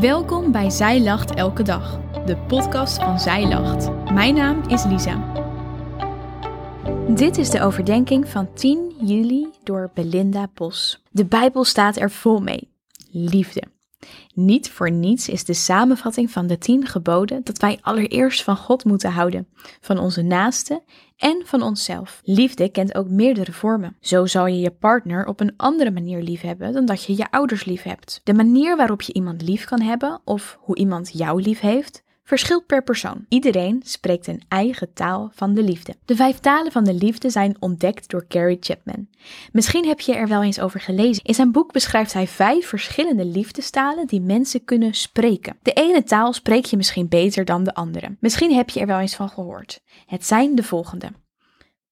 Welkom bij Zij Lacht Elke Dag, de podcast van Zij Lacht. Mijn naam is Lisa. Dit is de overdenking van 10 juli door Belinda Bos. De Bijbel staat er vol mee. Liefde. Niet voor niets is de samenvatting van de tien geboden dat wij allereerst van God moeten houden, van onze naasten en van onszelf. Liefde kent ook meerdere vormen. Zo zal je je partner op een andere manier lief hebben dan dat je je ouders lief hebt. De manier waarop je iemand lief kan hebben of hoe iemand jou lief heeft, verschilt per persoon. Iedereen spreekt een eigen taal van de liefde. De vijf talen van de liefde zijn ontdekt door Gary Chapman. Misschien heb je er wel eens over gelezen. In zijn boek beschrijft hij vijf verschillende liefdestalen die mensen kunnen spreken. De ene taal spreek je misschien beter dan de andere. Misschien heb je er wel eens van gehoord. Het zijn de volgende.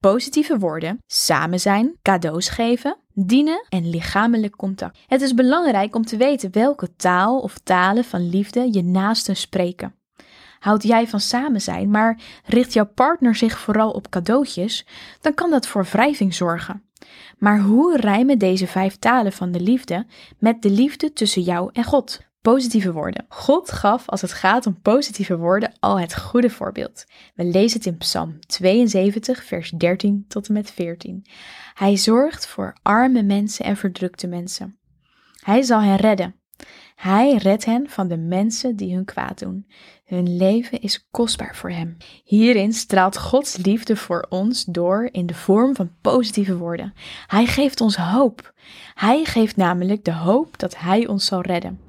Positieve woorden, samen zijn, cadeaus geven, dienen en lichamelijk contact. Het is belangrijk om te weten welke taal of talen van liefde je naasten spreken. Houd jij van samen zijn, maar richt jouw partner zich vooral op cadeautjes, dan kan dat voor wrijving zorgen. Maar hoe rijmen deze vijf talen van de liefde met de liefde tussen jou en God? Positieve woorden. God gaf als het gaat om positieve woorden al het goede voorbeeld. We lezen het in Psalm 72, vers 13 tot en met 14. Hij zorgt voor arme mensen en verdrukte mensen. Hij zal hen redden. Hij redt hen van de mensen die hun kwaad doen. Hun leven is kostbaar voor hem. Hierin straalt Gods liefde voor ons door in de vorm van positieve woorden. Hij geeft ons hoop. Hij geeft namelijk de hoop dat Hij ons zal redden.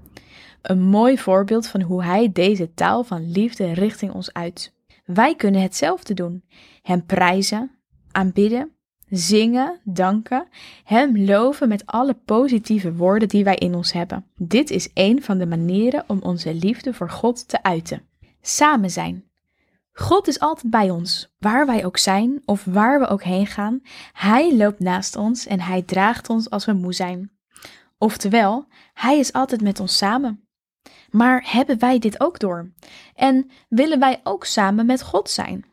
Een mooi voorbeeld van hoe Hij deze taal van liefde richting ons uit. Wij kunnen hetzelfde doen: Hem prijzen, aanbidden zingen, danken, Hem loven met alle positieve woorden die wij in ons hebben. Dit is een van de manieren om onze liefde voor God te uiten. Samen zijn. God is altijd bij ons, waar wij ook zijn of waar we ook heen gaan. Hij loopt naast ons en Hij draagt ons als we moe zijn. Oftewel, Hij is altijd met ons samen. Maar hebben wij dit ook door? En willen wij ook samen met God zijn?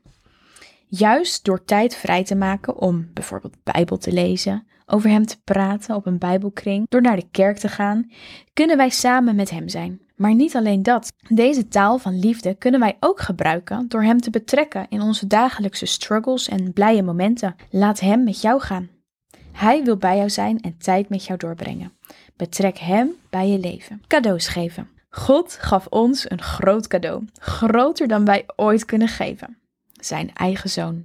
Juist door tijd vrij te maken om bijvoorbeeld Bijbel te lezen, over Hem te praten op een Bijbelkring, door naar de kerk te gaan, kunnen wij samen met Hem zijn. Maar niet alleen dat. Deze taal van liefde kunnen wij ook gebruiken door Hem te betrekken in onze dagelijkse struggles en blije momenten. Laat Hem met jou gaan. Hij wil bij jou zijn en tijd met jou doorbrengen. Betrek Hem bij je leven. Cadeaus geven. God gaf ons een groot cadeau, groter dan wij ooit kunnen geven zijn eigen zoon.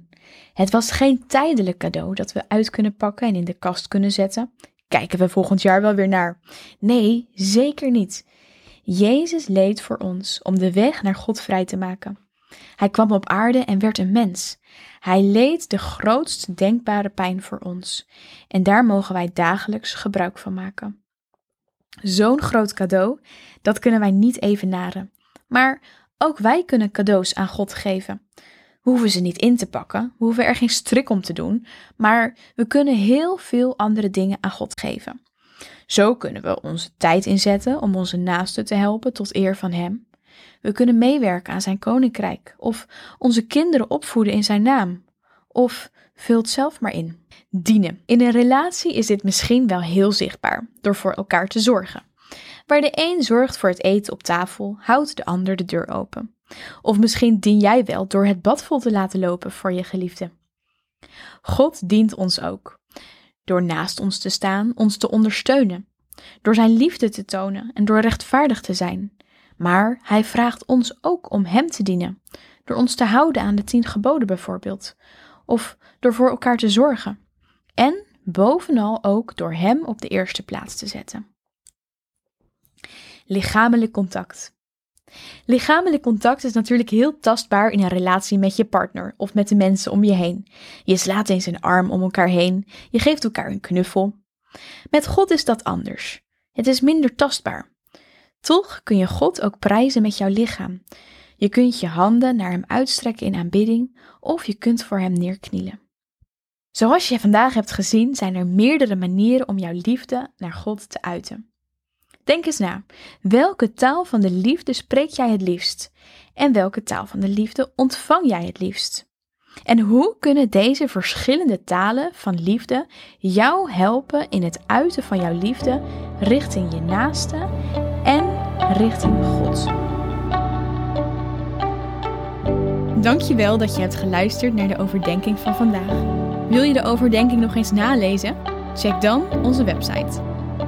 Het was geen tijdelijk cadeau dat we uit kunnen pakken en in de kast kunnen zetten. Kijken we volgend jaar wel weer naar? Nee, zeker niet. Jezus leed voor ons om de weg naar God vrij te maken. Hij kwam op aarde en werd een mens. Hij leed de grootst denkbare pijn voor ons. En daar mogen wij dagelijks gebruik van maken. Zo'n groot cadeau, dat kunnen wij niet evenaren. Maar ook wij kunnen cadeaus aan God geven. We hoeven ze niet in te pakken, we hoeven er geen strik om te doen, maar we kunnen heel veel andere dingen aan God geven. Zo kunnen we onze tijd inzetten om onze naasten te helpen tot eer van Hem. We kunnen meewerken aan Zijn koninkrijk, of onze kinderen opvoeden in Zijn naam, of vult zelf maar in. Dienen. In een relatie is dit misschien wel heel zichtbaar, door voor elkaar te zorgen. Waar de een zorgt voor het eten op tafel, houdt de ander de deur open. Of misschien dien jij wel door het bad vol te laten lopen voor je geliefde. God dient ons ook. Door naast ons te staan, ons te ondersteunen. Door zijn liefde te tonen en door rechtvaardig te zijn. Maar hij vraagt ons ook om hem te dienen. Door ons te houden aan de tien geboden bijvoorbeeld. Of door voor elkaar te zorgen. En bovenal ook door hem op de eerste plaats te zetten. Lichamelijk contact. Lichamelijk contact is natuurlijk heel tastbaar in een relatie met je partner of met de mensen om je heen. Je slaat eens een arm om elkaar heen, je geeft elkaar een knuffel. Met God is dat anders. Het is minder tastbaar. Toch kun je God ook prijzen met jouw lichaam. Je kunt je handen naar Hem uitstrekken in aanbidding of je kunt voor Hem neerknielen. Zoals je vandaag hebt gezien, zijn er meerdere manieren om jouw liefde naar God te uiten. Denk eens na. Welke taal van de liefde spreek jij het liefst? En welke taal van de liefde ontvang jij het liefst? En hoe kunnen deze verschillende talen van liefde jou helpen in het uiten van jouw liefde richting je naaste en richting God. Dankjewel dat je hebt geluisterd naar de overdenking van vandaag. Wil je de overdenking nog eens nalezen? Check dan onze website.